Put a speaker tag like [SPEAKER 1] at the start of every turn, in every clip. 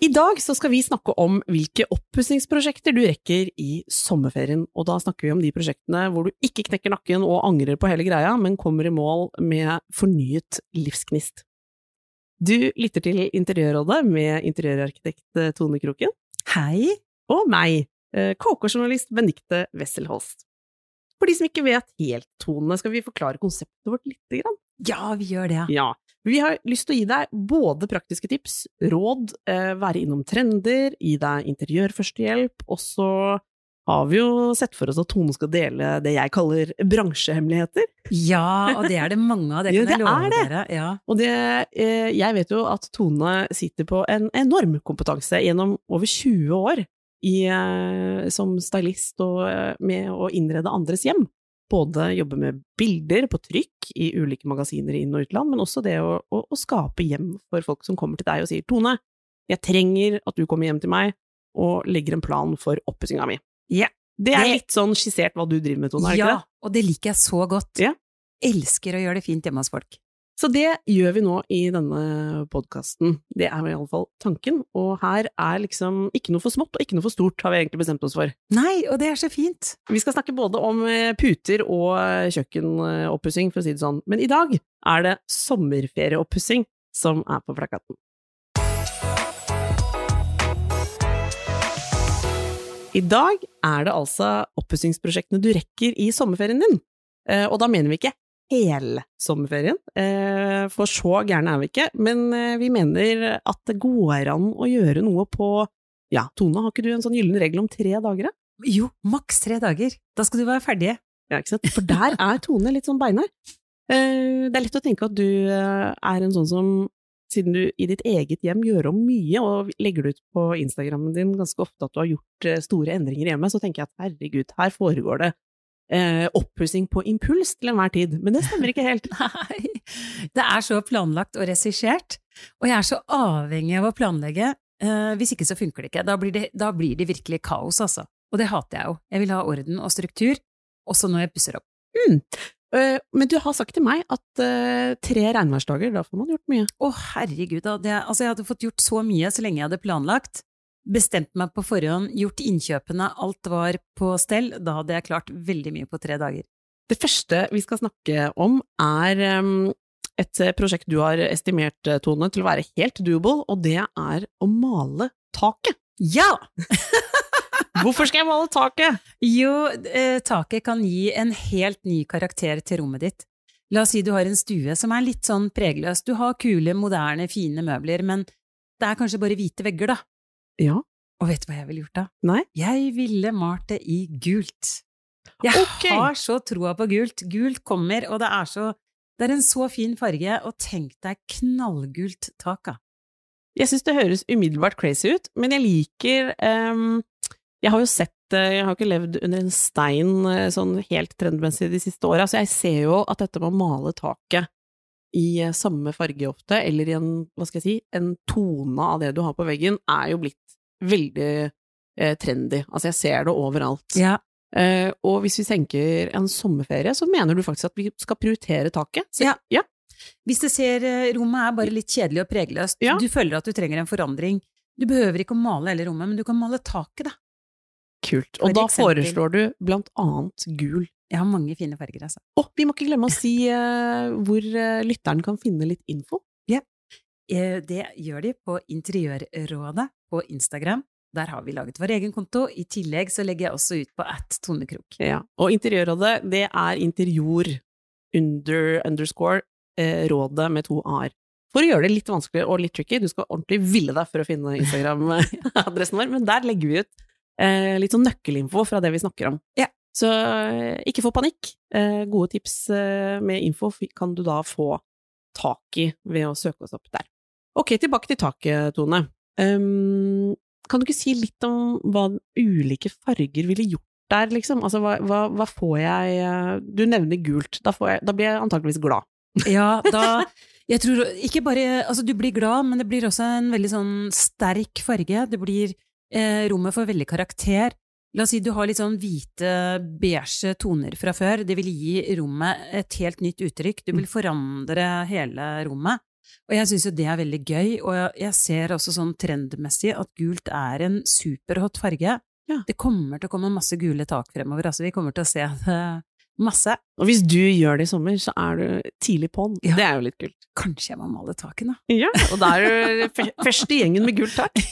[SPEAKER 1] I dag så skal vi snakke om hvilke oppussingsprosjekter du rekker i sommerferien, og da snakker vi om de prosjektene hvor du ikke knekker nakken og angrer på hele greia, men kommer i mål med fornyet livsgnist. Du lytter til Interiørrådet med interiørarkitekt Tone Kroken.
[SPEAKER 2] Hei!
[SPEAKER 1] Og meg, eh, KK-journalist Benikte Wesselholst. For de som ikke vet helt, Tone, skal vi forklare konseptet vårt lite grann?
[SPEAKER 2] Ja, vi gjør det.
[SPEAKER 1] Ja. Vi har lyst til å gi deg både praktiske tips, råd, eh, være innom trender, gi deg interiørførstehjelp, og så har vi jo sett for oss at Tone skal dele det jeg kaller bransjehemmeligheter.
[SPEAKER 2] Ja, og det er det mange av, det
[SPEAKER 1] Ja,
[SPEAKER 2] kan jeg
[SPEAKER 1] det
[SPEAKER 2] love
[SPEAKER 1] er det.
[SPEAKER 2] dere. Ja.
[SPEAKER 1] Og det, eh, jeg vet jo at Tone sitter på en enorm kompetanse gjennom over 20 år i, eh, som stylist og med å innrede andres hjem. Både jobbe med bilder på trykk i ulike magasiner i inn- og utland, men også det å, å, å skape hjem for folk som kommer til deg og sier Tone, jeg trenger at du kommer hjem til meg og legger en plan for oppussinga mi.
[SPEAKER 2] Yeah.
[SPEAKER 1] Det er
[SPEAKER 2] Det-
[SPEAKER 1] litt sånn skissert hva du driver med, Tone, er det ikke
[SPEAKER 2] ja,
[SPEAKER 1] det?
[SPEAKER 2] og det liker jeg så godt.
[SPEAKER 1] Yeah.
[SPEAKER 2] Elsker å gjøre det fint hjemme hos folk.
[SPEAKER 1] Så det gjør vi nå i denne podkasten. Det er i alle fall tanken. Og her er liksom ikke noe for smått og ikke noe for stort, har vi egentlig bestemt oss for.
[SPEAKER 2] Nei, og det er så fint.
[SPEAKER 1] Vi skal snakke både om eh, puter og eh, kjøkkenoppussing, for å si det sånn. Men i dag er det sommerferieoppussing som er på plakaten. I dag er det altså oppussingsprosjektene du rekker i sommerferien din. Eh, Og da mener vi ikke hele sommerferien, eh, for så gærne er vi ikke, men eh, vi mener at det går an å gjøre noe på Ja, Tone, har ikke du en sånn gyllen regel om tre dager, da?
[SPEAKER 2] Jo, maks tre dager. Da skal du være ferdig.
[SPEAKER 1] Ja, ikke sant? For der er Tone litt sånn beinhard. Eh, Det er lett å tenke at du er en sånn som, siden du i ditt eget hjem gjør om mye, og legger det ut på Instagrammen din ganske ofte at du har gjort store endringer hjemme, så tenker jeg at herregud, her foregår det eh, oppussing på impuls til enhver tid. Men det stemmer ikke helt.
[SPEAKER 2] Nei, det er så planlagt og regissert, og jeg er så avhengig av å planlegge. Eh, hvis ikke så funker det ikke. Da blir det, da blir det virkelig kaos, altså. Og det hater jeg jo. Jeg vil ha orden og struktur, også når jeg pusser opp.
[SPEAKER 1] Mm. Men du har sagt til meg at eh, tre regnværsdager, da får man gjort mye.
[SPEAKER 2] Å, herregud, da. Det, altså, jeg hadde fått gjort så mye så lenge jeg hadde planlagt. Bestemt meg på forhånd, gjort innkjøpene, alt var på stell. Da hadde jeg klart veldig mye på tre dager.
[SPEAKER 1] Det første vi skal snakke om, er et eh, prosjekt du har estimert, eh, Tone, til å være helt doable, og det er å male taket.
[SPEAKER 2] Ja!
[SPEAKER 1] Hvorfor skal jeg male taket?
[SPEAKER 2] Jo, eh, taket kan gi en helt ny karakter til rommet ditt. La oss si du har en stue som er litt sånn pregløs. Du har kule, moderne, fine møbler, men det er kanskje bare hvite vegger, da.
[SPEAKER 1] Ja,
[SPEAKER 2] Og vet du hva jeg ville gjort da?
[SPEAKER 1] nei?
[SPEAKER 2] Jeg ville malt det i gult. Jeg
[SPEAKER 1] okay.
[SPEAKER 2] har så troa på gult. Gult kommer, og det er så Det er en så fin farge, og tenk deg knallgult tak, da.
[SPEAKER 1] Jeg syns det høres umiddelbart crazy ut, men jeg liker um, Jeg har jo sett eh, Jeg har ikke levd under en stein eh, sånn helt trendmessig de siste åra, så jeg ser jo at dette med å male taket i eh, samme farge ofte, eller i en, hva skal jeg si, en tone av det du har på veggen, er jo blitt veldig eh, trendy. Altså, jeg ser det overalt.
[SPEAKER 2] Ja,
[SPEAKER 1] Eh, og hvis vi tenker en sommerferie, så mener du faktisk at vi skal prioritere taket? Så,
[SPEAKER 2] Ja.
[SPEAKER 1] ja.
[SPEAKER 2] Hvis det ser eh, rommet er bare litt kjedelig og pregløst,
[SPEAKER 1] Ja.
[SPEAKER 2] du føler at du trenger en forandring, du behøver ikke å male hele rommet, men du kan male taket, da.
[SPEAKER 1] Kult.
[SPEAKER 2] For
[SPEAKER 1] da
[SPEAKER 2] eksempel-
[SPEAKER 1] foreslår du blant annet gul.
[SPEAKER 2] Jeg har mange fine farger, altså.
[SPEAKER 1] Å, vi må ikke glemme å si uh, hvor uh, lytteren kan finne litt info.
[SPEAKER 2] Eh, Det gjør de på Interiørrådet på Instagram. Der har vi laget vår egen konto. I tillegg så legger jeg også ut på at Tonekrok.
[SPEAKER 1] Ja. Og Interiørrådet, det er interior under underscore eh, rådet med to a-er. For å gjøre det litt vanskelig og litt tricky, du skal ordentlig ville deg for å finne Instagram-adressen vår, men der legger vi ut eh, litt sånn nøkkelinfo fra det vi snakker om.
[SPEAKER 2] Ja.
[SPEAKER 1] Så eh, ikke få panikk. Eh, gode tips eh, med info kan du da få tak i ved å søke oss opp der. Ok, tilbake til taket, Tone. Um, kan du ikke si litt om hva ulike farger ville gjort der, liksom? Altså, hva, hva, hva får jeg eh, Du nevner gult. Da, får jeg, da blir jeg antakeligvis glad.
[SPEAKER 2] Ja, da Jeg tror ikke bare Altså, du blir glad, men det blir også en veldig sånn sterk farge. Det blir eh, Rommet får veldig karakter. La oss si du har litt sånn hvite, beige toner fra før. Det vil gi rommet et helt nytt uttrykk. Du vil forandre hele rommet. Og jeg syns jo det er veldig gøy, og jeg- ser også sånn trendmessig at gult er en superhot farge.
[SPEAKER 1] Ja.
[SPEAKER 2] Det kommer til å komme masse gule tak fremover, altså vi kommer til å se det masse.
[SPEAKER 1] Og hvis du gjør det i sommer, så er du tidlig på'n.
[SPEAKER 2] Ja.
[SPEAKER 1] Det er jo litt kult.
[SPEAKER 2] Kanskje jeg må male takene?
[SPEAKER 1] Ja, og da er du først i gjengen med gult tak.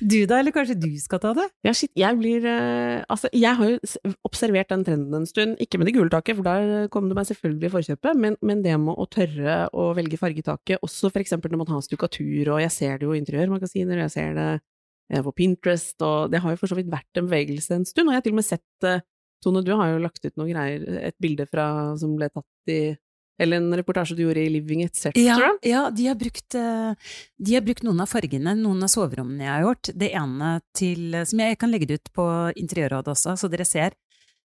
[SPEAKER 2] Du da, eller kanskje du skal ta det?
[SPEAKER 1] Ja, shit, jeg blir eh, Altså, jeg har jo observert den trenden en stund, ikke med det gule taket, for der kom det meg selvfølgelig i forkjøpet, men, men det med å tørre å velge fargetaket, også for eksempel når man har stukatur, og jeg ser det jo i interiørmagasiner, og jeg ser det eh, på Pinterest, og det har jo for så vidt vært en bevegelse en stund, og jeg har til og med sett eh, Tone, du har jo lagt ut noen greier, et bilde fra, som ble tatt i eller en reportasje du gjorde i Living Etc.
[SPEAKER 2] Ja, ja de, har brukt, eh, de har brukt noen av fargene, noen av soverommene jeg har gjort. Det ene til Som jeg kan legge det ut på Interiørrådet også, så dere ser.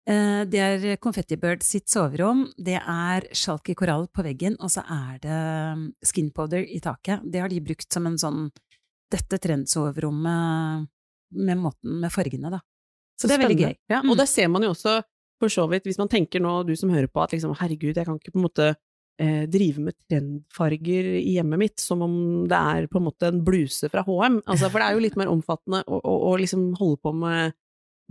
[SPEAKER 2] Eh, Det er Confetti Bird sitt soverom. Det er sjalk i korall på veggen, og så er det mm, skin powder i taket. Det har de brukt som en sånn Dette trendsoverommet med måten med fargene, da. Så det er veldig gøy.
[SPEAKER 1] Ja, og
[SPEAKER 2] Mm.
[SPEAKER 1] der ser man jo også, for så vidt, hvis man tenker nå, du som hører på, at liksom, herregud, jeg kan ikke på en måte eh, drive med trendfarger i hjemmet mitt som om det er på en måte en bluse fra HM. Altså, for det er jo litt mer omfattende å, å, å liksom holde på med,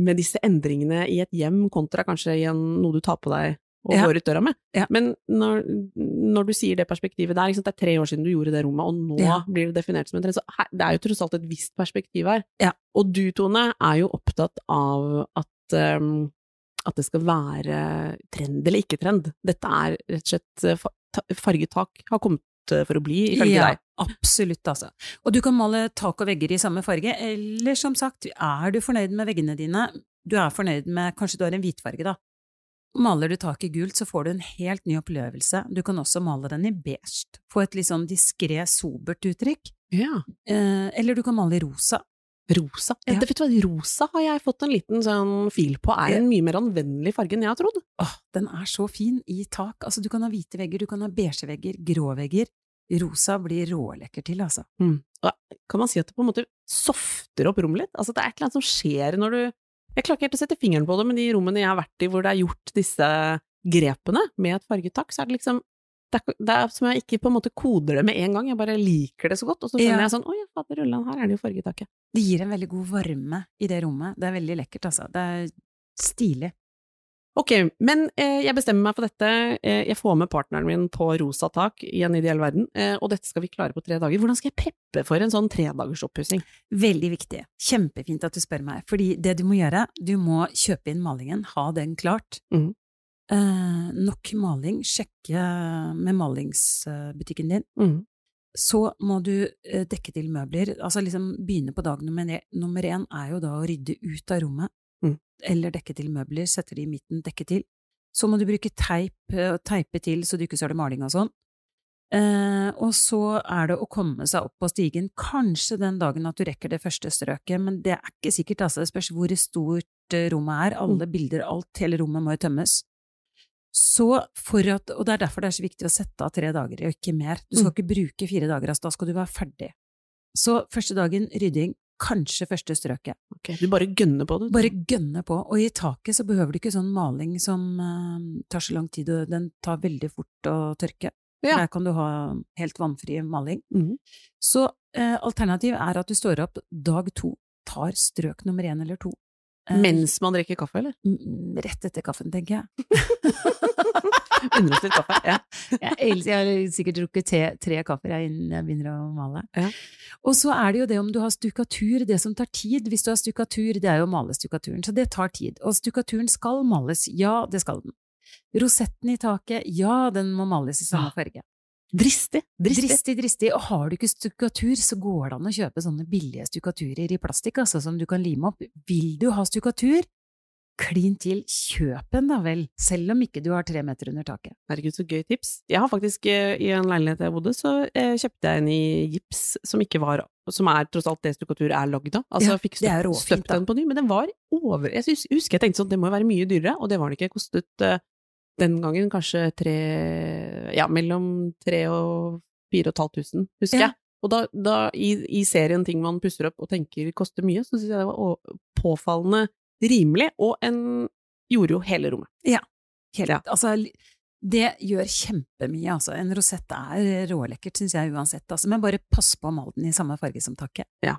[SPEAKER 1] med disse endringene i et hjem, kontra kanskje i en, noe du tar på deg og
[SPEAKER 2] Ja.
[SPEAKER 1] går ut døra med.
[SPEAKER 2] Ja.
[SPEAKER 1] Men når, når du sier det perspektivet der, det er tre år siden du gjorde det rommet, og nå
[SPEAKER 2] Ja.
[SPEAKER 1] blir det definert som en trend, så her, det er jo tross alt et visst perspektiv her.
[SPEAKER 2] Ja.
[SPEAKER 1] Og du, Tone, er jo opptatt av at, um, at det skal være trend eller ikke trend. Dette er rett og slett eh, fa- ta- Fargetak har kommet eh, for å bli, ifølge
[SPEAKER 2] ja,
[SPEAKER 1] deg.
[SPEAKER 2] Absolutt, altså. Og du kan male tak og vegger i samme farge, eller som sagt, er du fornøyd med veggene dine, du er fornøyd med, kanskje du har en hvitfarge da, maler du taket gult, så får du en helt ny opplevelse. Du kan også male den i beige, få et litt sånn diskré, sobert uttrykk,
[SPEAKER 1] Ja.
[SPEAKER 2] eh, eller du kan male i rosa.
[SPEAKER 1] Rosa.
[SPEAKER 2] Ja.
[SPEAKER 1] Det, vet du hva, rosa har jeg fått en liten sånn fil på, er en mye mer anvendelig farge enn jeg har trodd.
[SPEAKER 2] Åh, den er så fin i tak, altså du kan ha hvite vegger, du kan ha beige vegger, grå vegger. Rosa blir rålekker til, altså.
[SPEAKER 1] Og kan man si at det på en måte softer opp rommet litt? Altså det er et eller annet som skjer når du Jeg klarer ikke helt å sette fingeren på det, men de rommene jeg har vært i hvor det er gjort disse grepene med et fargetak, så er det liksom det er, det er som jeg ikke på en måte koder det med en gang, jeg bare liker det så godt, og så skjønner
[SPEAKER 2] Ja.
[SPEAKER 1] jeg sånn Å ja, fader ullan, her er det jo fargetaket.
[SPEAKER 2] Det gir en veldig god varme i det rommet. Det er veldig lekkert, altså. Det er stilig.
[SPEAKER 1] Ok, men eh, jeg bestemmer meg for dette. Eh, jeg får med partneren min på rosa tak i en ideell verden, eh, og dette skal vi klare på tre dager. Hvordan skal jeg preppe for en sånn tredagers oppussing?
[SPEAKER 2] Veldig viktig. Kjempefint at du spør meg, fordi det du må gjøre, du må kjøpe inn malingen, ha den klart.
[SPEAKER 1] Mhm.
[SPEAKER 2] Eh, nok maling, sjekke med malingsbutikken din.
[SPEAKER 1] Mm.
[SPEAKER 2] Så må du eh, dekke til møbler. Altså liksom begynne på dag nummer, nummer én er jo da å rydde ut av rommet.
[SPEAKER 1] Mm.
[SPEAKER 2] Eller dekke til møbler, sette de i midten, dekke til. Så må du bruke teip, eh, teipe til så du ikke søler maling og sånn. Eh, og så er det å komme seg opp på stigen, kanskje den dagen at du rekker det første strøket, men det er ikke sikkert, altså. Det spørs hvor stort rommet er. Alle bilder, alt, hele rommet må jo tømmes. Så for at, og det er derfor det er så viktig å sette av tre dager, og ikke mer. Du skal
[SPEAKER 1] Mm.
[SPEAKER 2] ikke bruke fire dager, altså, da skal du være ferdig. Så første dagen rydding, kanskje første strøket.
[SPEAKER 1] Ok, du bare gønner på det. du.
[SPEAKER 2] Bare gønner på. Og i taket så behøver du ikke sånn maling som uh, tar så lang tid, og den tar veldig fort å tørke.
[SPEAKER 1] Ja.
[SPEAKER 2] Der kan du ha helt vannfri maling.
[SPEAKER 1] Mm.
[SPEAKER 2] Så uh, alternativ er at du står opp dag to, tar strøk nummer én eller to. Eh,
[SPEAKER 1] Mens man drikker kaffe, eller?
[SPEAKER 2] Rett etter kaffen, tenker jeg.
[SPEAKER 1] Unner litt kaffe. Ja.
[SPEAKER 2] Jeg, jeg har sikkert drukket te, tre kaffer innen jeg begynner å male.
[SPEAKER 1] Ja.
[SPEAKER 2] Og så er det jo det om du har stukatur, det som tar tid. Hvis du har stukatur, det er jo å male stukaturen, så det tar tid. Og stukaturen skal males, ja, det skal den. Rosetten i taket, ja, den må males i samme farge.
[SPEAKER 1] Dristig. Dristig.
[SPEAKER 2] Dristig, dristig. Og har du ikke stukkatur, så går det an å kjøpe sånne billige stukkaturer i plastikk, altså, som du kan lime opp. Vil du ha stukkatur, klin til, kjøp en da vel, selv om ikke du har tre meter under taket.
[SPEAKER 1] Herregud, så gøy tips. Jeg har faktisk, eh, i en leilighet jeg bodde, så eh, kjøpte jeg en i gips som ikke var som er tross alt det stukkatur er lagd av. Altså,
[SPEAKER 2] Ja,
[SPEAKER 1] fikk støpt, den på ny, men den var over Jeg husker jeg tenkte sånn, det må jo være mye dyrere, og det var den ikke. Kostet eh, den gangen kanskje tre Ja, mellom tre og fire og et halvt tusen, husker
[SPEAKER 2] Ja.
[SPEAKER 1] jeg. Og da, da i, i serien ting man pusser opp og tenker koster mye, så syns jeg det var påfallende rimelig, og en gjorde jo hele rommet.
[SPEAKER 2] Helt,
[SPEAKER 1] Ja.
[SPEAKER 2] altså, det gjør kjempemye, altså. En rosett er rålekkert, syns jeg uansett, altså. Men bare pass på å male den i samme farge som taket.
[SPEAKER 1] Ja.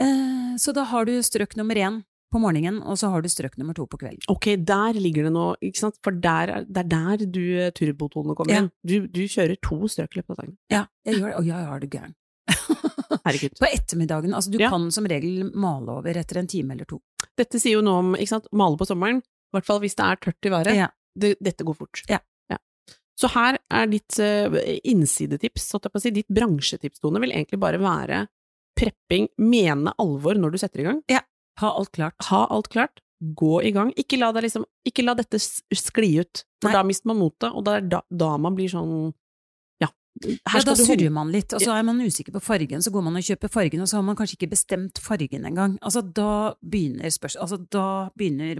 [SPEAKER 2] Eh, så da har du strøk nummer én på morgenen, og så har du strøk nummer to på kvelden.
[SPEAKER 1] Ok, der ligger det noe, ikke sant, for der, er- det er der du turbotonene turbotone kommer
[SPEAKER 2] Ja.
[SPEAKER 1] inn. Du, du kjører to strøk i løpet av dagen.
[SPEAKER 2] Ja, jeg gjør det. Å ja, ja, er du gæren.
[SPEAKER 1] Herregud.
[SPEAKER 2] På ettermiddagen, altså du
[SPEAKER 1] Ja.
[SPEAKER 2] kan som regel male over etter en time eller to.
[SPEAKER 1] Dette sier jo noe om, ikke sant, male på sommeren, i hvert fall hvis det er tørt i været.
[SPEAKER 2] Ja.
[SPEAKER 1] Det, dette går fort.
[SPEAKER 2] Ja.
[SPEAKER 1] Så her er ditt eh, innsidetips, si, ditt bransjetips, Tone, vil egentlig bare være prepping, mene alvor når du setter i gang.
[SPEAKER 2] Ha alt klart.
[SPEAKER 1] Ha alt klart, gå i gang. Ikke la, liksom, ikke la dette skli ut, for
[SPEAKER 2] Nei.
[SPEAKER 1] da mister man motet, og det er da, da man blir sånn Ja,
[SPEAKER 2] da surrer man litt, og så er man usikker på fargen, så går man og kjøper fargen, og så har man kanskje ikke bestemt fargen engang. Altså, da begynner spørs... Altså, da begynner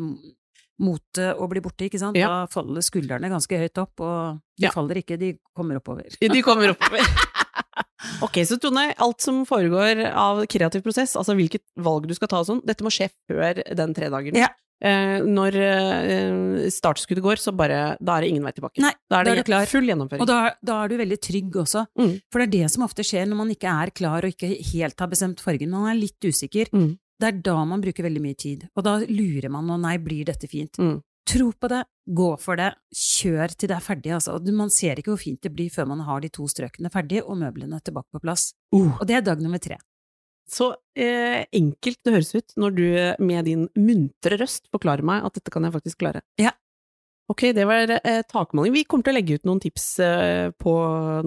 [SPEAKER 2] motet å bli borte, ikke sant?
[SPEAKER 1] Ja.
[SPEAKER 2] Da faller skuldrene ganske høyt opp, og de
[SPEAKER 1] Ja.
[SPEAKER 2] faller ikke, de kommer oppover.
[SPEAKER 1] De kommer oppover. ok, så Tone, alt som foregår av kreativ prosess, altså hvilket valg du skal ta og sånn, dette må skje før den tredagen.
[SPEAKER 2] Ja.
[SPEAKER 1] Eh, når eh, startskuddet går, så bare Da er det ingen vei tilbake.
[SPEAKER 2] Nei,
[SPEAKER 1] da er
[SPEAKER 2] da
[SPEAKER 1] det
[SPEAKER 2] er det klar.
[SPEAKER 1] full gjennomføring.
[SPEAKER 2] Og da, da er du veldig trygg også,
[SPEAKER 1] Mm.
[SPEAKER 2] for det er det som ofte skjer når man ikke er klar og ikke helt har bestemt fargen, man er litt usikker.
[SPEAKER 1] Mm.
[SPEAKER 2] Det er da man bruker veldig mye tid, og da lurer man, og nei, blir dette fint?
[SPEAKER 1] Mm.
[SPEAKER 2] Tro på det, gå for det, kjør til det er ferdig, altså. Man ser ikke hvor fint det blir før man har de to strøkene ferdig og møblene tilbake på plass.
[SPEAKER 1] Uh.
[SPEAKER 2] Og det er dag nummer tre.
[SPEAKER 1] Så eh, enkelt det høres ut når du eh, med din muntre røst forklarer meg at dette kan jeg faktisk klare.
[SPEAKER 2] Ja.
[SPEAKER 1] Ok, det var eh, takmaling. Vi kommer til å legge ut noen tips eh, på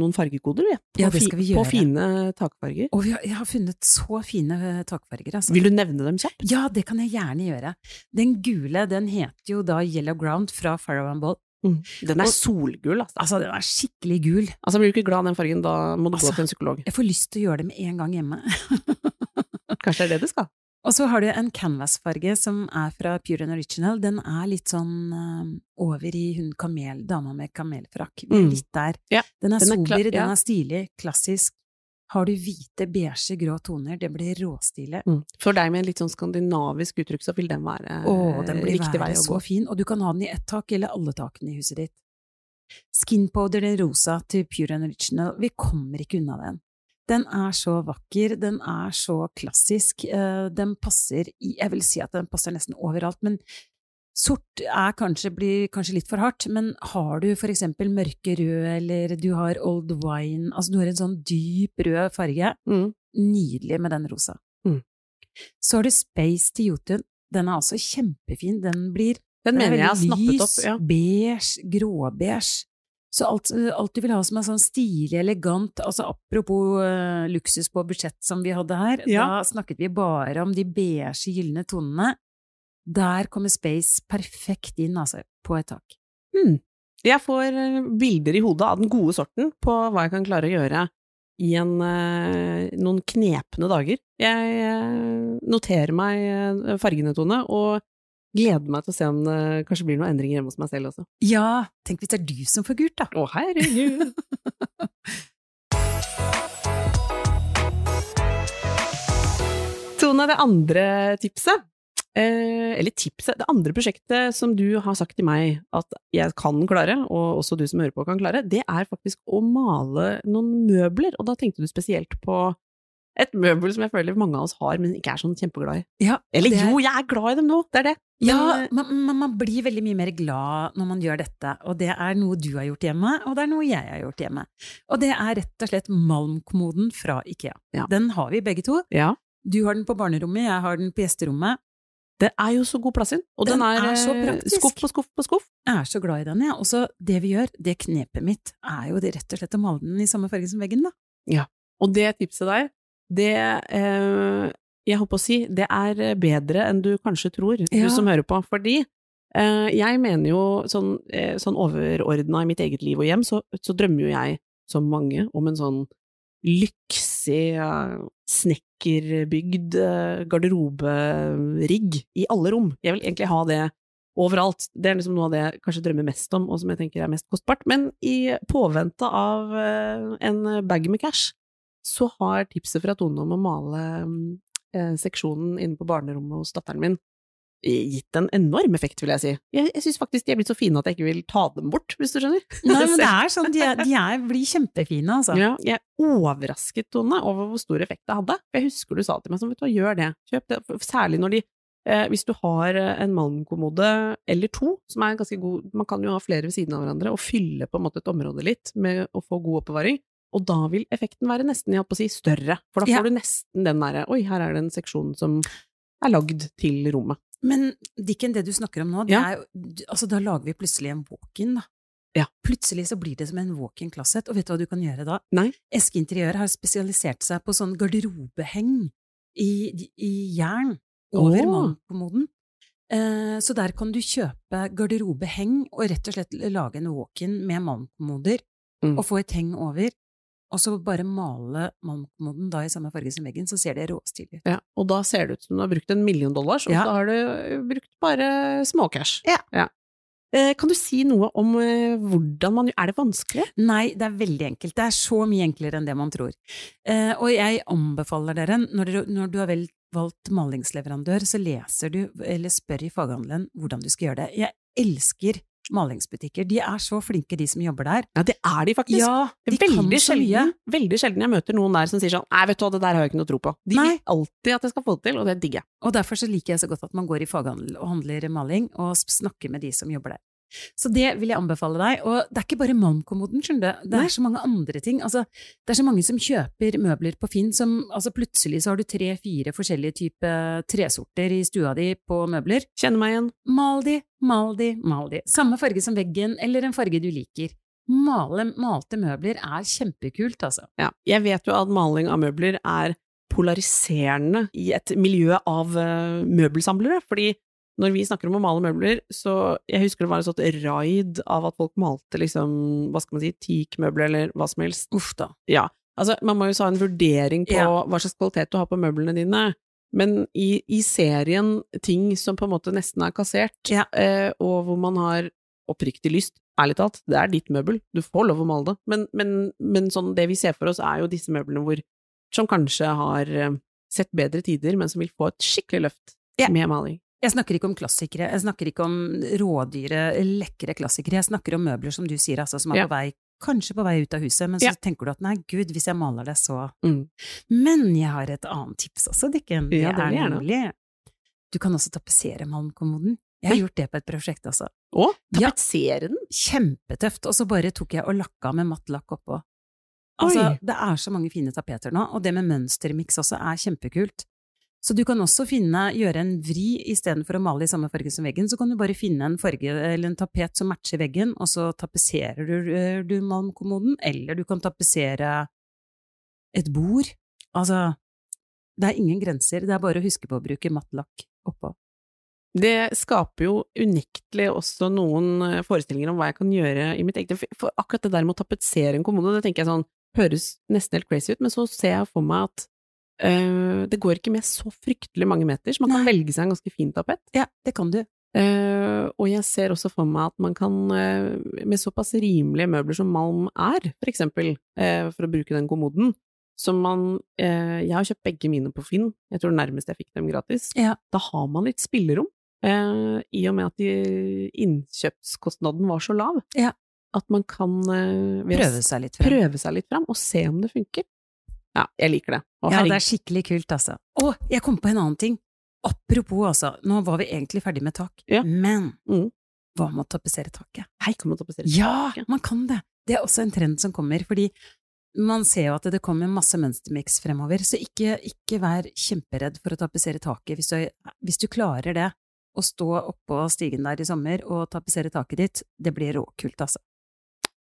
[SPEAKER 1] noen fargekoder, vi. På,
[SPEAKER 2] Ja, det skal vi gjøre.
[SPEAKER 1] på fine takfarger.
[SPEAKER 2] Og vi har, jeg har funnet så fine eh, takfarger, altså.
[SPEAKER 1] Vil du nevne dem kjapt?
[SPEAKER 2] Ja, det kan jeg gjerne gjøre. Den gule, den heter jo da Yellow Ground fra Farrow and Ball.
[SPEAKER 1] Mm. Den er
[SPEAKER 2] Og-
[SPEAKER 1] solgul, altså.
[SPEAKER 2] Altså, den er skikkelig gul.
[SPEAKER 1] Altså, Blir du ikke glad av den fargen, da må du
[SPEAKER 2] Altså,
[SPEAKER 1] gå til en psykolog.
[SPEAKER 2] Jeg får lyst til å gjøre det med en gang hjemme.
[SPEAKER 1] Kanskje det er det du skal?
[SPEAKER 2] Og så har du en canvasfarge som er fra Pure and Original. Den er litt sånn eh, over i hun kamel, dama med kamelfrakk.
[SPEAKER 1] Mm.
[SPEAKER 2] litt der.
[SPEAKER 1] Ja,
[SPEAKER 2] den er
[SPEAKER 1] er
[SPEAKER 2] sober, den er stilig, klassisk. Har du hvite, beige, grå toner, det blir råstilig.
[SPEAKER 1] Mm. For deg med en litt sånn skandinavisk uttrykk, så vil den være
[SPEAKER 2] Å, den blir
[SPEAKER 1] riktig vei
[SPEAKER 2] være
[SPEAKER 1] å
[SPEAKER 2] så
[SPEAKER 1] gå.
[SPEAKER 2] fin, og du kan ha den i ett tak eller alle takene i huset ditt. Skin powder, den rosa til Pure and Original, vi kommer ikke unna den. Den er så vakker, den er så klassisk, eh, den passer i, jeg vil si at den passer nesten overalt, men sort er kanskje, blir kanskje litt for hardt, men har du for eksempel mørke rød, eller du har old wine, altså du har en sånn dyp rød farge,
[SPEAKER 1] Mm.
[SPEAKER 2] nydelig med den rosa.
[SPEAKER 1] Mm.
[SPEAKER 2] Så har du Space til Jotun. Den er altså kjempefin. Den blir
[SPEAKER 1] Den
[SPEAKER 2] den er
[SPEAKER 1] mener jeg har snappet opp. Ja.
[SPEAKER 2] beige, gråbeige. Så alt, alt du vil ha som er sånn stilig, elegant, altså apropos uh, luksus på budsjett som vi hadde her,
[SPEAKER 1] Ja.
[SPEAKER 2] da snakket vi bare om de beige, gylne tonene. Der kommer Space perfekt inn, altså, på et tak.
[SPEAKER 1] Hmm. Jeg får eh, bilder i hodet av den gode sorten på hva jeg kan klare å gjøre i en, eh, noen knepne dager. Jeg noterer meg fargene, Tone, og gleder meg til å se om det kanskje blir noen endringer hjemme hos meg selv også.
[SPEAKER 2] Ja, tenk hvis det er du som får gult, da!
[SPEAKER 1] Å, herregud! Tone, det andre tipset, eh, eller tipset, det andre prosjektet som du har sagt til meg at jeg kan klare, og også du som hører på kan klare, det er faktisk å male noen møbler, og da tenkte du spesielt på et møbel som jeg føler mange av oss har, men ikke er sånn kjempeglad i.
[SPEAKER 2] Ja,
[SPEAKER 1] Eller
[SPEAKER 2] det
[SPEAKER 1] jo, jeg er glad i dem nå, det er det. Men,
[SPEAKER 2] Ja,
[SPEAKER 1] eh,
[SPEAKER 2] man, man, man blir veldig mye mer glad når man gjør dette, og det er noe du har gjort hjemme, og det er noe jeg har gjort hjemme. Og det er rett og slett malmkommoden fra Ikea.
[SPEAKER 1] Ja.
[SPEAKER 2] Den har vi begge to.
[SPEAKER 1] ja.
[SPEAKER 2] Du har den på barnerommet, jeg har den på gjesterommet.
[SPEAKER 1] Det er jo så god plass inn, og den,
[SPEAKER 2] Den
[SPEAKER 1] er,
[SPEAKER 2] er så
[SPEAKER 1] eh,
[SPEAKER 2] praktisk.
[SPEAKER 1] skuff på skuff på skuff.
[SPEAKER 2] Jeg er så glad i den, jeg. Og så det vi gjør, det knepet mitt, er jo det rett og slett å male den i samme farge som veggen, da.
[SPEAKER 1] Og det tipset der, det eh, Jeg holdt på å si, det er bedre enn du kanskje tror,
[SPEAKER 2] Ja.
[SPEAKER 1] du som hører på. Fordi eh, jeg mener jo sånn, eh, sånn overordna i mitt eget liv og hjem, så, så drømmer jo jeg, som mange, om en sånn lyksig, snekkerbygd eh, garderoberigg i alle rom. Jeg vil egentlig ha det overalt. Det er liksom noe av det jeg kanskje drømmer mest om, og som jeg tenker er mest kostbart. Men i påvente av eh, en bag med cash, så har tipset fra Tone om å male eh, seksjonen inne på barnerommet hos datteren min gitt en enorm effekt, vil jeg si. Jeg, jeg syns faktisk de er blitt så fine at jeg ikke vil ta dem bort, hvis du skjønner.
[SPEAKER 2] Nei, men det er sånn, de, er, de er, blir kjempefine, altså.
[SPEAKER 1] Ja, jeg er overrasket, Tone, over hvor stor effekt det hadde. Jeg husker du sa til meg sånn, vet du hva, gjør det. Kjøp det. Særlig når de eh, Hvis du har eh, en malmkommode eller to, som er ganske god Man kan jo ha flere ved siden av hverandre og fylle på en måte et område litt med å få god oppbevaring. Og da vil effekten være nesten, jeg holdt på å si, større. For da
[SPEAKER 2] Ja.
[SPEAKER 1] får du nesten den derre Oi, her er det en seksjon som er lagd til rommet.
[SPEAKER 2] Men Dikken, det du snakker om nå, det
[SPEAKER 1] Ja.
[SPEAKER 2] er jo Altså, da lager vi plutselig en walk-in, da.
[SPEAKER 1] Ja.
[SPEAKER 2] Plutselig så blir det som en walk-in closet, og vet du hva du kan gjøre da?
[SPEAKER 1] Nei.
[SPEAKER 2] Eske Interiør har spesialisert seg på sånn garderobeheng i, i jern over
[SPEAKER 1] oh.
[SPEAKER 2] mannkommoden. Eh, så der kan du kjøpe garderobeheng og rett og slett lage en walk-in med mannkommoder
[SPEAKER 1] Mm.
[SPEAKER 2] og få et heng over, og så bare male malmkommoden da i samme farge som veggen, så ser det råstilig ut.
[SPEAKER 1] Ja, og da ser det ut som du har brukt en million dollars, og
[SPEAKER 2] Ja.
[SPEAKER 1] så har du brukt bare småcash.
[SPEAKER 2] Ja.
[SPEAKER 1] ja. Kan du si noe om eh, hvordan man Er det vanskelig?
[SPEAKER 2] Nei, det er veldig enkelt. Det er så mye enklere enn det man tror. Eh, og jeg anbefaler dere, når, du har valgt malingsleverandør, så leser du, eller spør i faghandelen hvordan du skal gjøre det. Jeg elsker malingsbutikker. De er så flinke, de som jobber der.
[SPEAKER 1] Ja, det er de faktisk.
[SPEAKER 2] Ja, de
[SPEAKER 1] veldig sjelden, veldig sjelden jeg møter noen der som sier sånn Nei, vet du hva, det der har jeg ikke noe tro på. De
[SPEAKER 2] Nei.
[SPEAKER 1] vil alltid at jeg skal få det til, og det digger jeg.
[SPEAKER 2] Og derfor så liker jeg så godt at man går i faghandel og handler maling, og snakker med de som jobber der. Så det vil jeg anbefale deg. Og det er ikke bare malmkommoden, skjønner du. Det
[SPEAKER 1] Nei.
[SPEAKER 2] er så mange andre ting. Altså, det er så mange som kjøper møbler på Finn som altså plutselig så har du tre-fire forskjellige typer tresorter i stua di på møbler.
[SPEAKER 1] Kjenner meg igjen.
[SPEAKER 2] Mal de, mal de, mal de. Samme farge som veggen, eller en farge du liker. Male, malte møbler er kjempekult, altså.
[SPEAKER 1] Ja. Jeg vet jo at maling av møbler er polariserende i et miljø av eh, møbelsamlere, fordi når vi snakker om å male møbler, så jeg husker det var et sånt raid av at folk malte liksom, hva skal man si, teakmøbler eller hva som helst.
[SPEAKER 2] Uff da.
[SPEAKER 1] Ja, altså man må jo ha en vurdering på
[SPEAKER 2] Ja.
[SPEAKER 1] hva slags kvalitet du har på møblene dine, men i, i serien ting som på en måte nesten er kassert,
[SPEAKER 2] Ja.
[SPEAKER 1] eh, og hvor man har oppriktig lyst, ærlig talt, det er ditt møbel, du får lov å male det, men, men, men sånn det vi ser for oss er jo disse møblene hvor, som kanskje har eh, sett bedre tider, men som vil få et skikkelig løft
[SPEAKER 2] Ja.
[SPEAKER 1] med maling.
[SPEAKER 2] Jeg snakker ikke om klassikere, jeg snakker ikke om rådyre, lekre klassikere, jeg snakker om møbler som du sier, altså, som er
[SPEAKER 1] Ja.
[SPEAKER 2] på vei, kanskje på vei ut av huset, men så
[SPEAKER 1] Ja.
[SPEAKER 2] tenker du at nei, gud, hvis jeg maler det, så…
[SPEAKER 1] Mm.
[SPEAKER 2] Men jeg har et annet tips også, Dikken. Det
[SPEAKER 1] Ja, det
[SPEAKER 2] er nemlig Du kan også tapetsere malmkommoden. Jeg har gjort det på et prosjekt, altså.
[SPEAKER 1] Å?
[SPEAKER 2] Ja.
[SPEAKER 1] tapetsere den!
[SPEAKER 2] Kjempetøft. Og så bare tok jeg og lakka med matt lakk oppå. Altså,
[SPEAKER 1] Oi.
[SPEAKER 2] det er så mange fine tapeter nå, og det med mønstermiks også er kjempekult. Så du kan også finne, gjøre en vri istedenfor å male i samme farge som veggen, så kan du bare finne en farge eller en tapet som matcher veggen, og så tapetserer du, eh, du malmkommoden, eller du kan tapetsere et bord. Altså, det er ingen grenser, det er bare å huske på å bruke matt lakk oppå.
[SPEAKER 1] Det skaper jo unektelig også noen eh, forestillinger om hva jeg kan gjøre i mitt eget. For akkurat det der med å tapetsere en kommode, det tenker jeg sånn, høres nesten helt crazy ut, men så ser jeg for meg at eh, det går ikke med så fryktelig mange meter, så man kan
[SPEAKER 2] Nei.
[SPEAKER 1] velge seg en ganske fin tapet.
[SPEAKER 2] Ja, det kan du.
[SPEAKER 1] Uh, og jeg ser også for meg at man kan, uh, med såpass rimelige møbler som Malm er, for eksempel, for å bruke den kommoden, som man Jeg har kjøpt begge mine på Finn, jeg tror nærmest jeg fikk dem gratis.
[SPEAKER 2] Ja.
[SPEAKER 1] Da har man litt spillerom, i og med at de, innkjøpskostnaden var så lav.
[SPEAKER 2] Ja.
[SPEAKER 1] At man kan
[SPEAKER 2] Prøve seg litt frem.
[SPEAKER 1] prøve seg litt fram, og se om det funker. Ja, jeg liker det. Å,
[SPEAKER 2] Ja, det er skikkelig kult, altså. Å, jeg kom på en annen ting. Apropos, altså, nå var vi egentlig ferdig med tak,
[SPEAKER 1] Ja.
[SPEAKER 2] men
[SPEAKER 1] Mm.
[SPEAKER 2] hva med å tapetsere taket?
[SPEAKER 1] hei, kan man tapetsere
[SPEAKER 2] Ja,
[SPEAKER 1] taket?
[SPEAKER 2] man kan det! Det er også en trend som kommer, fordi man ser jo at det kommer masse mønstermiks fremover, så ikke, ikke vær kjemperedd for å tapetsere taket. Hvis du, hvis du klarer det, å stå oppå stigen der i sommer og tapetsere taket ditt, det blir råkult, altså.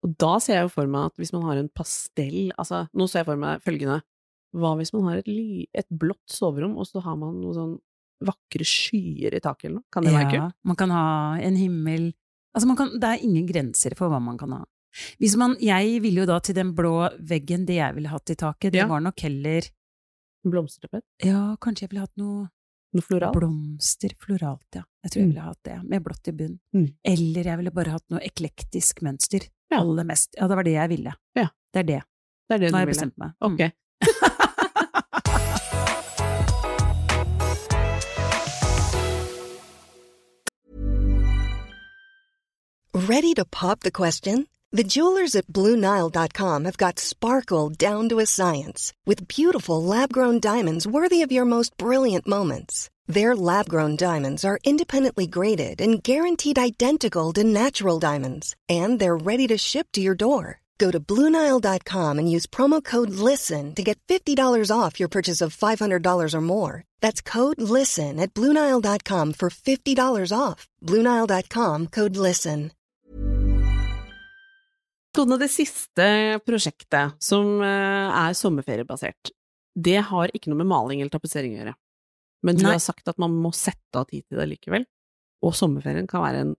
[SPEAKER 1] Og da ser jeg jo for meg at hvis man har en pastell Altså, nå ser jeg for meg følgende Hva hvis man har et, ly, et blått soverom, og så har man noen sånn vakre skyer i taket eller noe? Kan det være kult?
[SPEAKER 2] Man kan ha en himmel Altså, man kan, det er ingen grenser for hva man kan ha. Hvis man, jeg ville jo da til den blå veggen, det jeg ville hatt i taket, det
[SPEAKER 1] Ja.
[SPEAKER 2] var nok heller
[SPEAKER 1] Blomsterbed?
[SPEAKER 2] Ja, kanskje jeg ville hatt noe
[SPEAKER 1] Noe floralt?
[SPEAKER 2] blomster, floralt, ja. Jeg tror jeg
[SPEAKER 1] Mm.
[SPEAKER 2] ville hatt det, med blått i bunn.
[SPEAKER 1] Mm.
[SPEAKER 2] Eller jeg ville bare hatt noe eklektisk mønster.
[SPEAKER 1] Ja.
[SPEAKER 2] Aller mest. Ja, det var det jeg ville.
[SPEAKER 1] Ja.
[SPEAKER 2] Det er det.
[SPEAKER 1] Det er det
[SPEAKER 2] Nå har jeg bestemt meg. Mm.
[SPEAKER 1] Ok.
[SPEAKER 3] Ready to pop the question? The jewelers at BlueNile.com have got sparkle down to a science with beautiful lab grown diamonds worthy of your most brilliant moments. Their lab grown diamonds are independently graded and guaranteed identical to natural diamonds, and they're ready to ship to your door. Go to BlueNile.com and use promo code LISTEN to get $50 off your purchase of $500 or more. That's code LISTEN at BlueNile.com for $50 off. BlueNile.com code LISTEN.
[SPEAKER 1] Det siste prosjektet, som eh, er sommerferiebasert, det har ikke noe med maling eller tapetsering å gjøre. Men du
[SPEAKER 2] Nei.
[SPEAKER 1] har sagt at man må sette av tid til det likevel, og sommerferien kan være en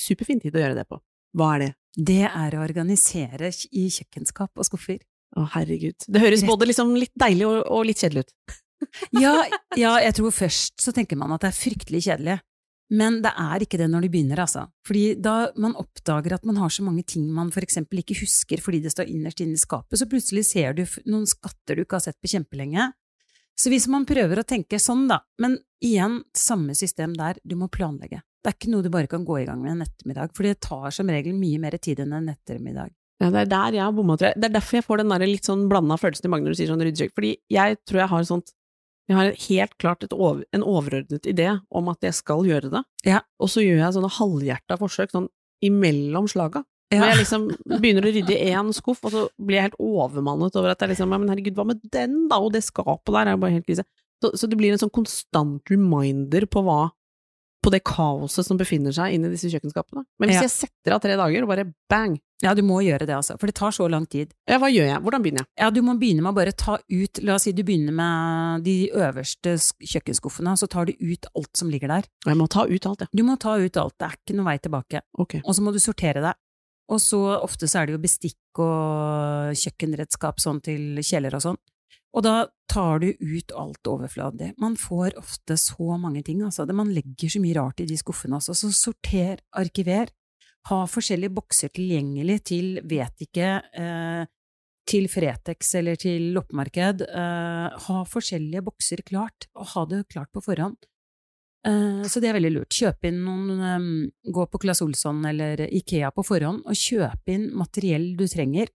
[SPEAKER 1] superfin tid å gjøre det på. Hva er det?
[SPEAKER 2] Det er å organisere i kjøkkenskap og skuffer.
[SPEAKER 1] Å, herregud. Det høres
[SPEAKER 2] Rett-
[SPEAKER 1] både liksom litt deilig og, og litt kjedelig ut.
[SPEAKER 2] Ja, ja, jeg tror først så tenker man at det er fryktelig kjedelig. Men det er ikke det når du begynner, altså. Fordi da man oppdager at man har så mange ting man for eksempel ikke husker fordi det står innerst inne i skapet, så plutselig ser du noen skatter du ikke har sett på kjempelenge. Så hvis man prøver å tenke sånn, da, men igjen, samme system der, du må planlegge. Det er ikke noe du bare kan gå i gang med en ettermiddag, for det tar som regel mye mer tid enn en ettermiddag.
[SPEAKER 1] Ja, det er der jeg har bomma, tror jeg. Det er derfor jeg får den der litt sånn blanda følelsen i magen når du sier sånn ryddesjekk. Fordi jeg tror jeg har sånt Jeg har helt klart et over, en overordnet idé om at jeg skal gjøre det,
[SPEAKER 2] Ja.
[SPEAKER 1] og så gjør jeg sånne halvhjerta forsøk sånn imellom slaga.
[SPEAKER 2] Ja.
[SPEAKER 1] Hvor jeg liksom begynner å rydde i én skuff, og så blir jeg helt overmannet over at jeg liksom Men herregud, hva med den, da? Og det skapet der er jo bare helt krise. Så, så det blir en sånn konstant reminder på hva på det kaoset som befinner seg inni disse kjøkkenskapene. Men hvis
[SPEAKER 2] Ja.
[SPEAKER 1] jeg setter av tre dager, og bare bang,
[SPEAKER 2] Ja, du må gjøre det, altså, for det tar så lang tid.
[SPEAKER 1] ja, hva gjør jeg? Hvordan begynner jeg?
[SPEAKER 2] Ja, du må begynne med å bare ta ut La oss si du begynner med de øverste sk- kjøkkenskuffene, så tar du ut alt som ligger der.
[SPEAKER 1] Jeg må ta ut alt, ja.
[SPEAKER 2] Du må ta ut alt, det er ikke noe vei tilbake.
[SPEAKER 1] Okay.
[SPEAKER 2] Og så må du sortere det. Og så ofte så er det jo bestikk og kjøkkenredskap sånn til kjeller og sånn. Og da tar du ut alt overfladig. Man får ofte så mange ting, altså. Man legger så mye rart i de skuffene også. Så sorter, arkiver. Ha forskjellige bokser tilgjengelig til, vet ikke, eh, til Fretex eller til loppemarked. Eh, ha forskjellige bokser klart, og ha det klart på forhånd. Eh, Så det er veldig lurt. Kjøp inn noen em, Gå på Claes Olsson eller Ikea på forhånd, og kjøp inn materiell du trenger.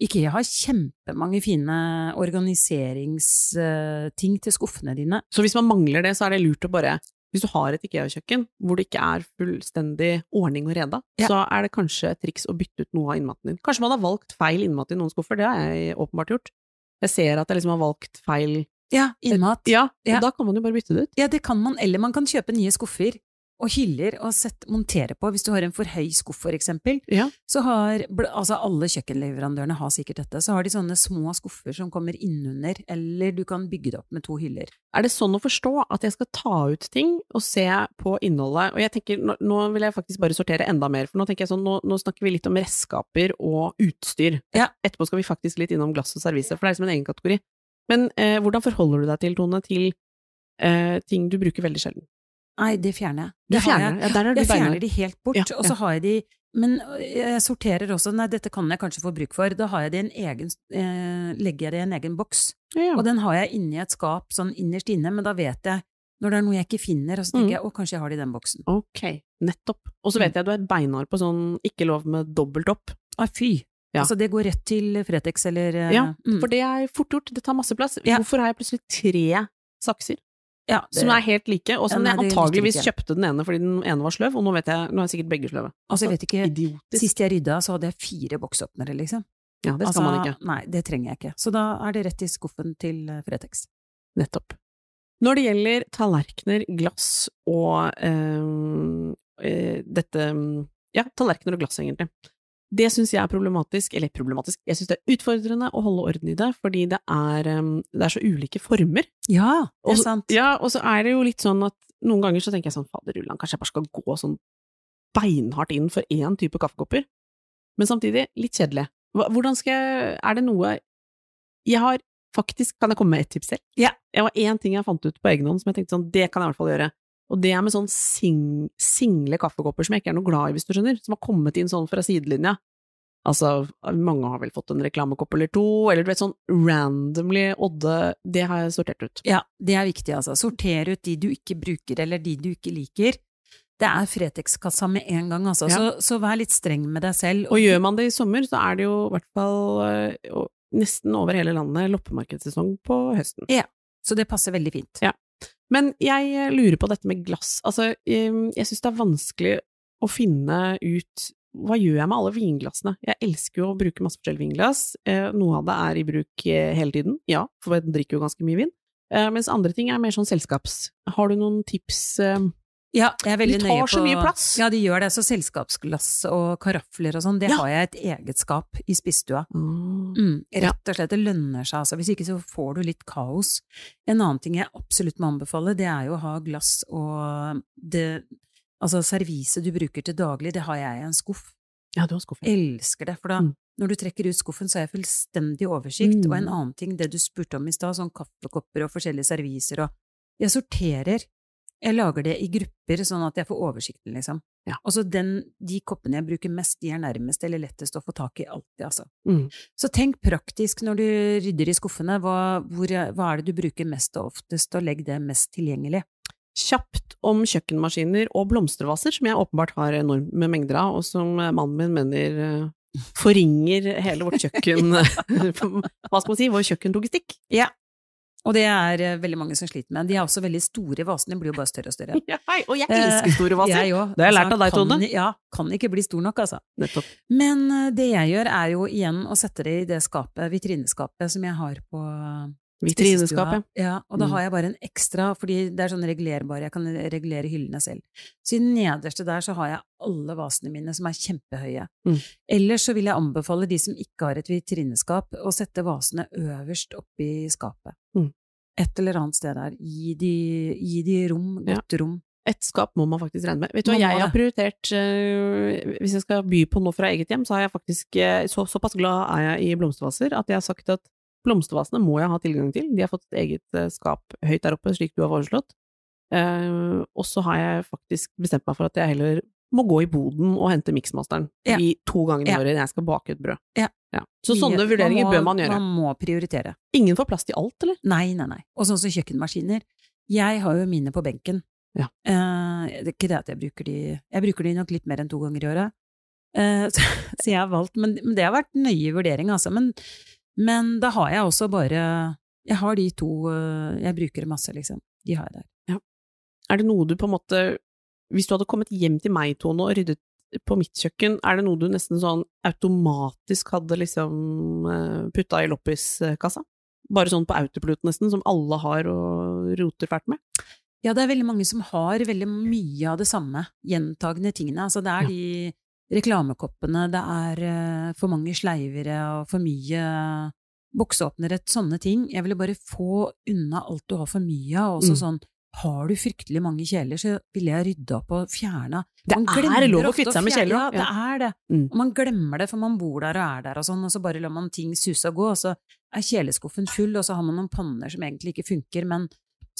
[SPEAKER 2] Ikea har kjempemange fine organiseringsting til skuffene dine.
[SPEAKER 1] Så hvis man mangler det, så er det lurt å bare Hvis du har et IKEA-kjøkken hvor det ikke er fullstendig ordning og reda,
[SPEAKER 2] Ja.
[SPEAKER 1] så er det kanskje et triks å bytte ut noe av innmaten din. Kanskje man har valgt feil innmat i noen skuffer, det har jeg åpenbart gjort. Jeg ser at jeg liksom har valgt feil
[SPEAKER 2] Ja, innmat.
[SPEAKER 1] Ja, og
[SPEAKER 2] Ja.
[SPEAKER 1] da kan man jo bare bytte det ut.
[SPEAKER 2] Ja, det kan man, eller man kan kjøpe nye skuffer og hyller og sette, montere på. Hvis du har en for høy skuff, for eksempel,
[SPEAKER 1] Ja.
[SPEAKER 2] så har altså alle kjøkkenleverandørene har sikkert dette, så har de sånne små skuffer som kommer innunder, eller du kan bygge det opp med to hyller.
[SPEAKER 1] Er det sånn å forstå at jeg skal ta ut ting og se på innholdet? Og jeg tenker, nå, nå vil jeg faktisk bare sortere enda mer, for nå tenker jeg sånn, nå, nå snakker vi litt om redskaper og utstyr.
[SPEAKER 2] Ja.
[SPEAKER 1] Etterpå skal vi faktisk litt innom glass og servise, for det er liksom en egen kategori. Men eh, hvordan forholder du deg til, Tone, til eh, ting du bruker veldig sjelden?
[SPEAKER 2] Nei, det fjerner jeg. Det
[SPEAKER 1] fjerner,
[SPEAKER 2] jeg.
[SPEAKER 1] ja,
[SPEAKER 2] Jeg fjerner de helt bort,
[SPEAKER 1] Ja,
[SPEAKER 2] og så har jeg de Men jeg sorterer også, nei, dette kan jeg kanskje få bruk for. Da har jeg det i en egen, eh, legger jeg det i en egen boks.
[SPEAKER 1] Ja, ja.
[SPEAKER 2] Og den har jeg inni et skap, sånn innerst inne, men da vet jeg når det er noe jeg ikke finner, og så tenker
[SPEAKER 1] Mm.
[SPEAKER 2] jeg å, kanskje jeg har det i den boksen.
[SPEAKER 1] Ok, nettopp. Og så vet jeg du er beinhard på sånn ikke lov med dobbelt opp.
[SPEAKER 2] Å, fy!
[SPEAKER 1] Ja.
[SPEAKER 2] Altså, det går rett til Fretex eller eh,
[SPEAKER 1] Ja,
[SPEAKER 2] mm.
[SPEAKER 1] for det er fort gjort, det tar masse plass.
[SPEAKER 2] Ja.
[SPEAKER 1] Hvorfor har jeg plutselig tre sakser?
[SPEAKER 2] ja, det,
[SPEAKER 1] Som er helt like, og som
[SPEAKER 2] Ja, nei,
[SPEAKER 1] jeg antageligvis kjøpte den ene fordi den ene var sløv, og nå vet jeg, nå er sikkert begge sløve.
[SPEAKER 2] Altså, jeg vet ikke
[SPEAKER 1] Idiotisk.
[SPEAKER 2] Sist jeg rydda, så hadde jeg fire boksåpnere, liksom.
[SPEAKER 1] Ja, det skal man ikke.
[SPEAKER 2] Nei, det trenger jeg ikke. Så da er det rett i skuffen til eh, Fretex.
[SPEAKER 1] Nettopp. Når det gjelder tallerkener, glass og øh, øh, dette Ja, tallerkener og glass, egentlig. Det syns jeg er problematisk, eller problematisk, jeg syns det er utfordrende å holde orden i det, fordi det er, eh, det er så ulike former.
[SPEAKER 2] Ja, det er
[SPEAKER 1] så-
[SPEAKER 2] sant.
[SPEAKER 1] Ja, og så er det jo litt sånn at noen ganger så tenker jeg sånn, faderullan, kanskje jeg bare skal gå sånn beinhardt inn for én type kaffekopper? Men samtidig, litt kjedelig. Hvordan skal jeg Er det noe Jeg har faktisk Kan jeg komme med et tips selv?
[SPEAKER 2] Ja.
[SPEAKER 1] Det var én ting jeg fant ut på egen hånd som jeg tenkte sånn, det kan jeg i hvert fall gjøre. Og det er med sånn sing, single kaffekopper som jeg ikke er noe glad i, hvis du skjønner, som har kommet inn sånn fra sidelinja. Altså, mange har vel fått en reklamekopp eller to, eller du vet sånn randomly Odde, det har jeg sortert ut.
[SPEAKER 2] Ja, det er viktig, altså. Sorter ut de du ikke bruker, eller de du ikke liker. Det er Fretex-kassa med en gang, altså.
[SPEAKER 1] Ja.
[SPEAKER 2] Så, så vær litt streng med deg selv.
[SPEAKER 1] Og gjør man det i sommer, så er det jo i hvert fall eh, nesten over hele landet loppemarkedssesong på høsten.
[SPEAKER 2] Ja, Så det passer veldig fint.
[SPEAKER 1] Ja. Men jeg eh, lurer på dette med glass. Altså, jeg syns det er vanskelig å finne ut hva gjør jeg med alle vinglassene? Jeg elsker jo å bruke masse forskjellige vinglass. Eh, Noe av det er i bruk eh, hele tiden, ja, for jeg drikker jo ganske mye vin. Mens andre ting er mer sånn selskaps. Har du noen tips?
[SPEAKER 2] Ja, jeg er veldig
[SPEAKER 1] De tar
[SPEAKER 2] nøye på
[SPEAKER 1] så mye plass.
[SPEAKER 2] Ja, de gjør det. Så selskapsglass og karafler og sånn, det
[SPEAKER 1] Ja.
[SPEAKER 2] har jeg et eget skap i spisestua.
[SPEAKER 1] Mm.
[SPEAKER 2] Mm, rett og slett, det lønner seg altså. Hvis ikke så får du litt kaos. En annen ting jeg absolutt må anbefale, det er jo å ha glass og det Altså serviset du bruker til daglig, det har jeg i en skuff.
[SPEAKER 1] Ja, du har skuffen.
[SPEAKER 2] Elsker det, for da
[SPEAKER 1] Mm.
[SPEAKER 2] når du trekker ut skuffen, så har jeg fullstendig oversikt.
[SPEAKER 1] Mm.
[SPEAKER 2] Og en annen ting, det du spurte om i stad, sånn kaffekopper og forskjellige serviser og Jeg sorterer. Jeg lager det i grupper, sånn at jeg får oversikten, liksom.
[SPEAKER 1] Ja.
[SPEAKER 2] Og så den, de koppene jeg bruker mest, de er nærmest eller lettest å få tak i alltid, altså.
[SPEAKER 1] Mm.
[SPEAKER 2] Så tenk praktisk når du rydder i skuffene, hva, hvor, hva er det du bruker mest og oftest, og legg det mest tilgjengelig.
[SPEAKER 1] Kjapt om kjøkkenmaskiner og blomstervaser, som jeg åpenbart har enorme mengder av, og som mannen min mener eh, forringer hele vårt kjøkken Hva skal man si? Vår kjøkkenlogistikk.
[SPEAKER 2] Ja. Og det er eh, veldig mange som sliter med. De er også veldig store, vasene blir jo bare større og større.
[SPEAKER 1] Ja, og jeg elsker store vaser!
[SPEAKER 2] Jeg òg.
[SPEAKER 1] Det har jeg lært av deg, Tone.
[SPEAKER 2] Ja, kan ikke bli stor nok, altså.
[SPEAKER 1] Nettopp.
[SPEAKER 2] Men eh, det jeg gjør, er jo igjen å sette det i det skapet, vitrineskapet, som jeg har på
[SPEAKER 1] Vitrineskap, ja.
[SPEAKER 2] Ja, og da
[SPEAKER 1] Mm.
[SPEAKER 2] har jeg bare en ekstra, fordi det er sånn regulerbar, jeg kan regulere hyllene selv. Så i nederste der så har jeg alle vasene mine som er kjempehøye.
[SPEAKER 1] Mm.
[SPEAKER 2] Ellers så vil jeg anbefale de som ikke har et vitrineskap, å sette vasene øverst oppi skapet.
[SPEAKER 1] Mm.
[SPEAKER 2] Et eller annet sted der. Gi de, gi de rom,
[SPEAKER 1] Ja.
[SPEAKER 2] godt rom.
[SPEAKER 1] Et skap må man faktisk regne med. Vet du hva jeg har prioritert uh, Hvis jeg skal by på noe fra eget hjem, så har jeg faktisk uh, så, Såpass glad er jeg i blomstervaser at jeg har sagt at blomstervasene må jeg ha tilgang til. De har fått et eget eh, skap høyt der oppe, slik du har foreslått. Eh, og så har jeg faktisk bestemt meg for at jeg heller må gå i boden og hente miksmasteren
[SPEAKER 2] Ja.
[SPEAKER 1] i to ganger i
[SPEAKER 2] Ja.
[SPEAKER 1] året når jeg skal bake et brød.
[SPEAKER 2] Ja.
[SPEAKER 1] Så sånne vurderinger
[SPEAKER 2] må,
[SPEAKER 1] bør man gjøre.
[SPEAKER 2] Man må prioritere.
[SPEAKER 1] Ingen får plass til alt, eller?
[SPEAKER 2] Nei, nei, nei. Og sånn som kjøkkenmaskiner. Jeg har jo mine på benken.
[SPEAKER 1] Ja.
[SPEAKER 2] Eh, det er ikke det at jeg bruker de Jeg bruker de nok litt mer enn to ganger i året. Eh, så, så jeg har valgt Men, men det har vært nøye vurdering, altså. Men, men da har jeg også bare Jeg har de to eh, Jeg bruker masse, liksom. De har jeg der.
[SPEAKER 1] Er det noe du på en måte Hvis du hadde kommet hjem til meg, Tone, og ryddet på mitt kjøkken, er det noe du nesten sånn automatisk hadde liksom eh, putta i loppiskassa? Bare sånn på autopilot nesten, som alle har og roter fælt med?
[SPEAKER 2] Ja, det er veldig mange som har veldig mye av det samme, gjentagende tingene. Altså, det er
[SPEAKER 1] Ja.
[SPEAKER 2] de reklamekoppene, det er eh, for mange sleivere og for mye bokseåpnere, sånne ting. Jeg ville bare få unna alt du har for mye av. Også
[SPEAKER 1] Mm.
[SPEAKER 2] sånn, har du fryktelig mange kjeler, så ville jeg rydda opp og fjerna.
[SPEAKER 1] Det er lov å kvitte seg med kjeler
[SPEAKER 2] Ja, det er det.
[SPEAKER 1] Mm.
[SPEAKER 2] Og man glemmer det, for man bor der og er der og sånn, og så bare lar man ting suse og gå, og så er kjeleskuffen full, og så har man noen panner som egentlig ikke funker, men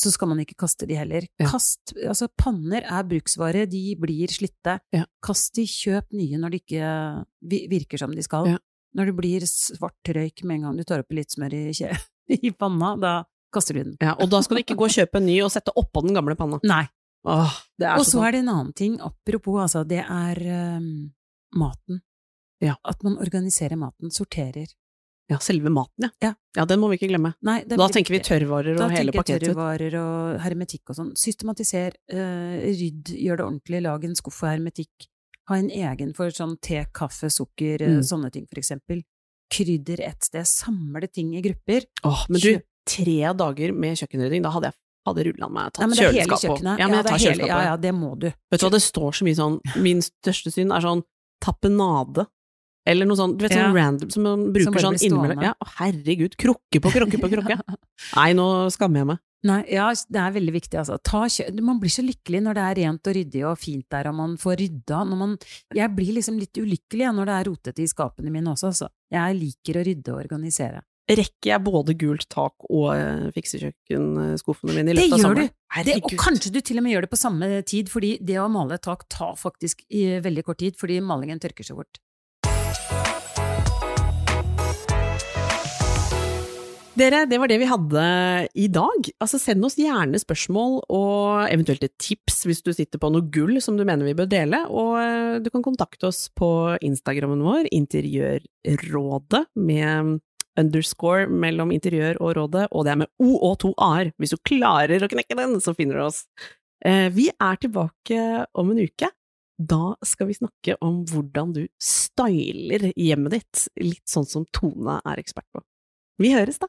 [SPEAKER 2] så skal man ikke kaste de heller.
[SPEAKER 1] Ja.
[SPEAKER 2] Kast, altså panner er bruksvare, de blir slitte.
[SPEAKER 1] Ja.
[SPEAKER 2] Kast de, kjøp nye når de ikke virker som de skal.
[SPEAKER 1] Ja.
[SPEAKER 2] Når det blir svart røyk med en gang du tar oppi litt smør i, kje, i panna, da kaster du den.
[SPEAKER 1] Ja, og da skal du ikke gå og kjøpe en ny og sette oppå den gamle panna.
[SPEAKER 2] Nei.
[SPEAKER 1] Åh, det er
[SPEAKER 2] Og
[SPEAKER 1] så
[SPEAKER 2] så er det en annen ting, apropos, altså, det er um, maten.
[SPEAKER 1] Ja.
[SPEAKER 2] At man organiserer maten, sorterer.
[SPEAKER 1] Ja, selve maten, ja.
[SPEAKER 2] Ja.
[SPEAKER 1] Ja, den må vi ikke glemme.
[SPEAKER 2] Nei,
[SPEAKER 1] Da
[SPEAKER 2] blir
[SPEAKER 1] tenker vi tørrvarer og hele
[SPEAKER 2] tenker jeg tørrvarer og hermetikk og sånn. Systematiser, uh, rydd, gjør det ordentlig, lag en skuff for hermetikk. Ha en egen for sånn te, kaffe, sukker, eh,
[SPEAKER 1] Mm.
[SPEAKER 2] sånne ting, for eksempel. krydder ett sted, samle ting i grupper.
[SPEAKER 1] Åh, men du, tre dager med kjøkkenrydding, da hadde jeg hadde rullan meg tatt
[SPEAKER 2] men det er
[SPEAKER 1] kjøleskap på.
[SPEAKER 2] kjøkkenet.
[SPEAKER 1] Ja, men jeg
[SPEAKER 2] det er
[SPEAKER 1] tar
[SPEAKER 2] hele-
[SPEAKER 1] kjøleskapet.
[SPEAKER 2] Ja, ja, det må du.
[SPEAKER 1] Vet du hva, det står så mye sånn Min største synd er sånn tapenade. Eller noe sånn, du vet, sånn
[SPEAKER 2] Ja.
[SPEAKER 1] random som man bruker
[SPEAKER 2] som
[SPEAKER 1] sånn innimellom. Ja, å, herregud, krukke på krukke på krukke. Nei, nå skammer jeg meg.
[SPEAKER 2] Nei, ja, det er veldig viktig, altså. Ta man blir så lykkelig når det er rent og ryddig og fint der, og man får rydda. Når man, jeg blir liksom litt ulykkelig ja, når det er rotete i skapene mine også, altså. Jeg liker å rydde og organisere.
[SPEAKER 1] Rekker jeg både gult tak og uh, fiksekjøkkenskuffene mine i
[SPEAKER 2] Det
[SPEAKER 1] løpet av
[SPEAKER 2] gjør du! Det, og kanskje du til og med gjør det på samme tid, fordi det å male tak tar faktisk i veldig kort tid, fordi malingen tørker så fort.
[SPEAKER 1] Dere, det var det vi hadde i dag. Altså, send oss gjerne spørsmål og eventuelt et tips hvis du sitter på noe gull som du mener vi bør dele, og eh, du kan kontakte oss på Instagrammen vår, Interiørrådet, med underscore mellom interiør og rådet, og det er med O og to a-er. Hvis du klarer å knekke den, så finner du oss. Eh, Vi er tilbake om en uke. Da skal vi snakke om hvordan du styler hjemmet ditt, litt sånn som Tone er ekspert på. Vi høres, da!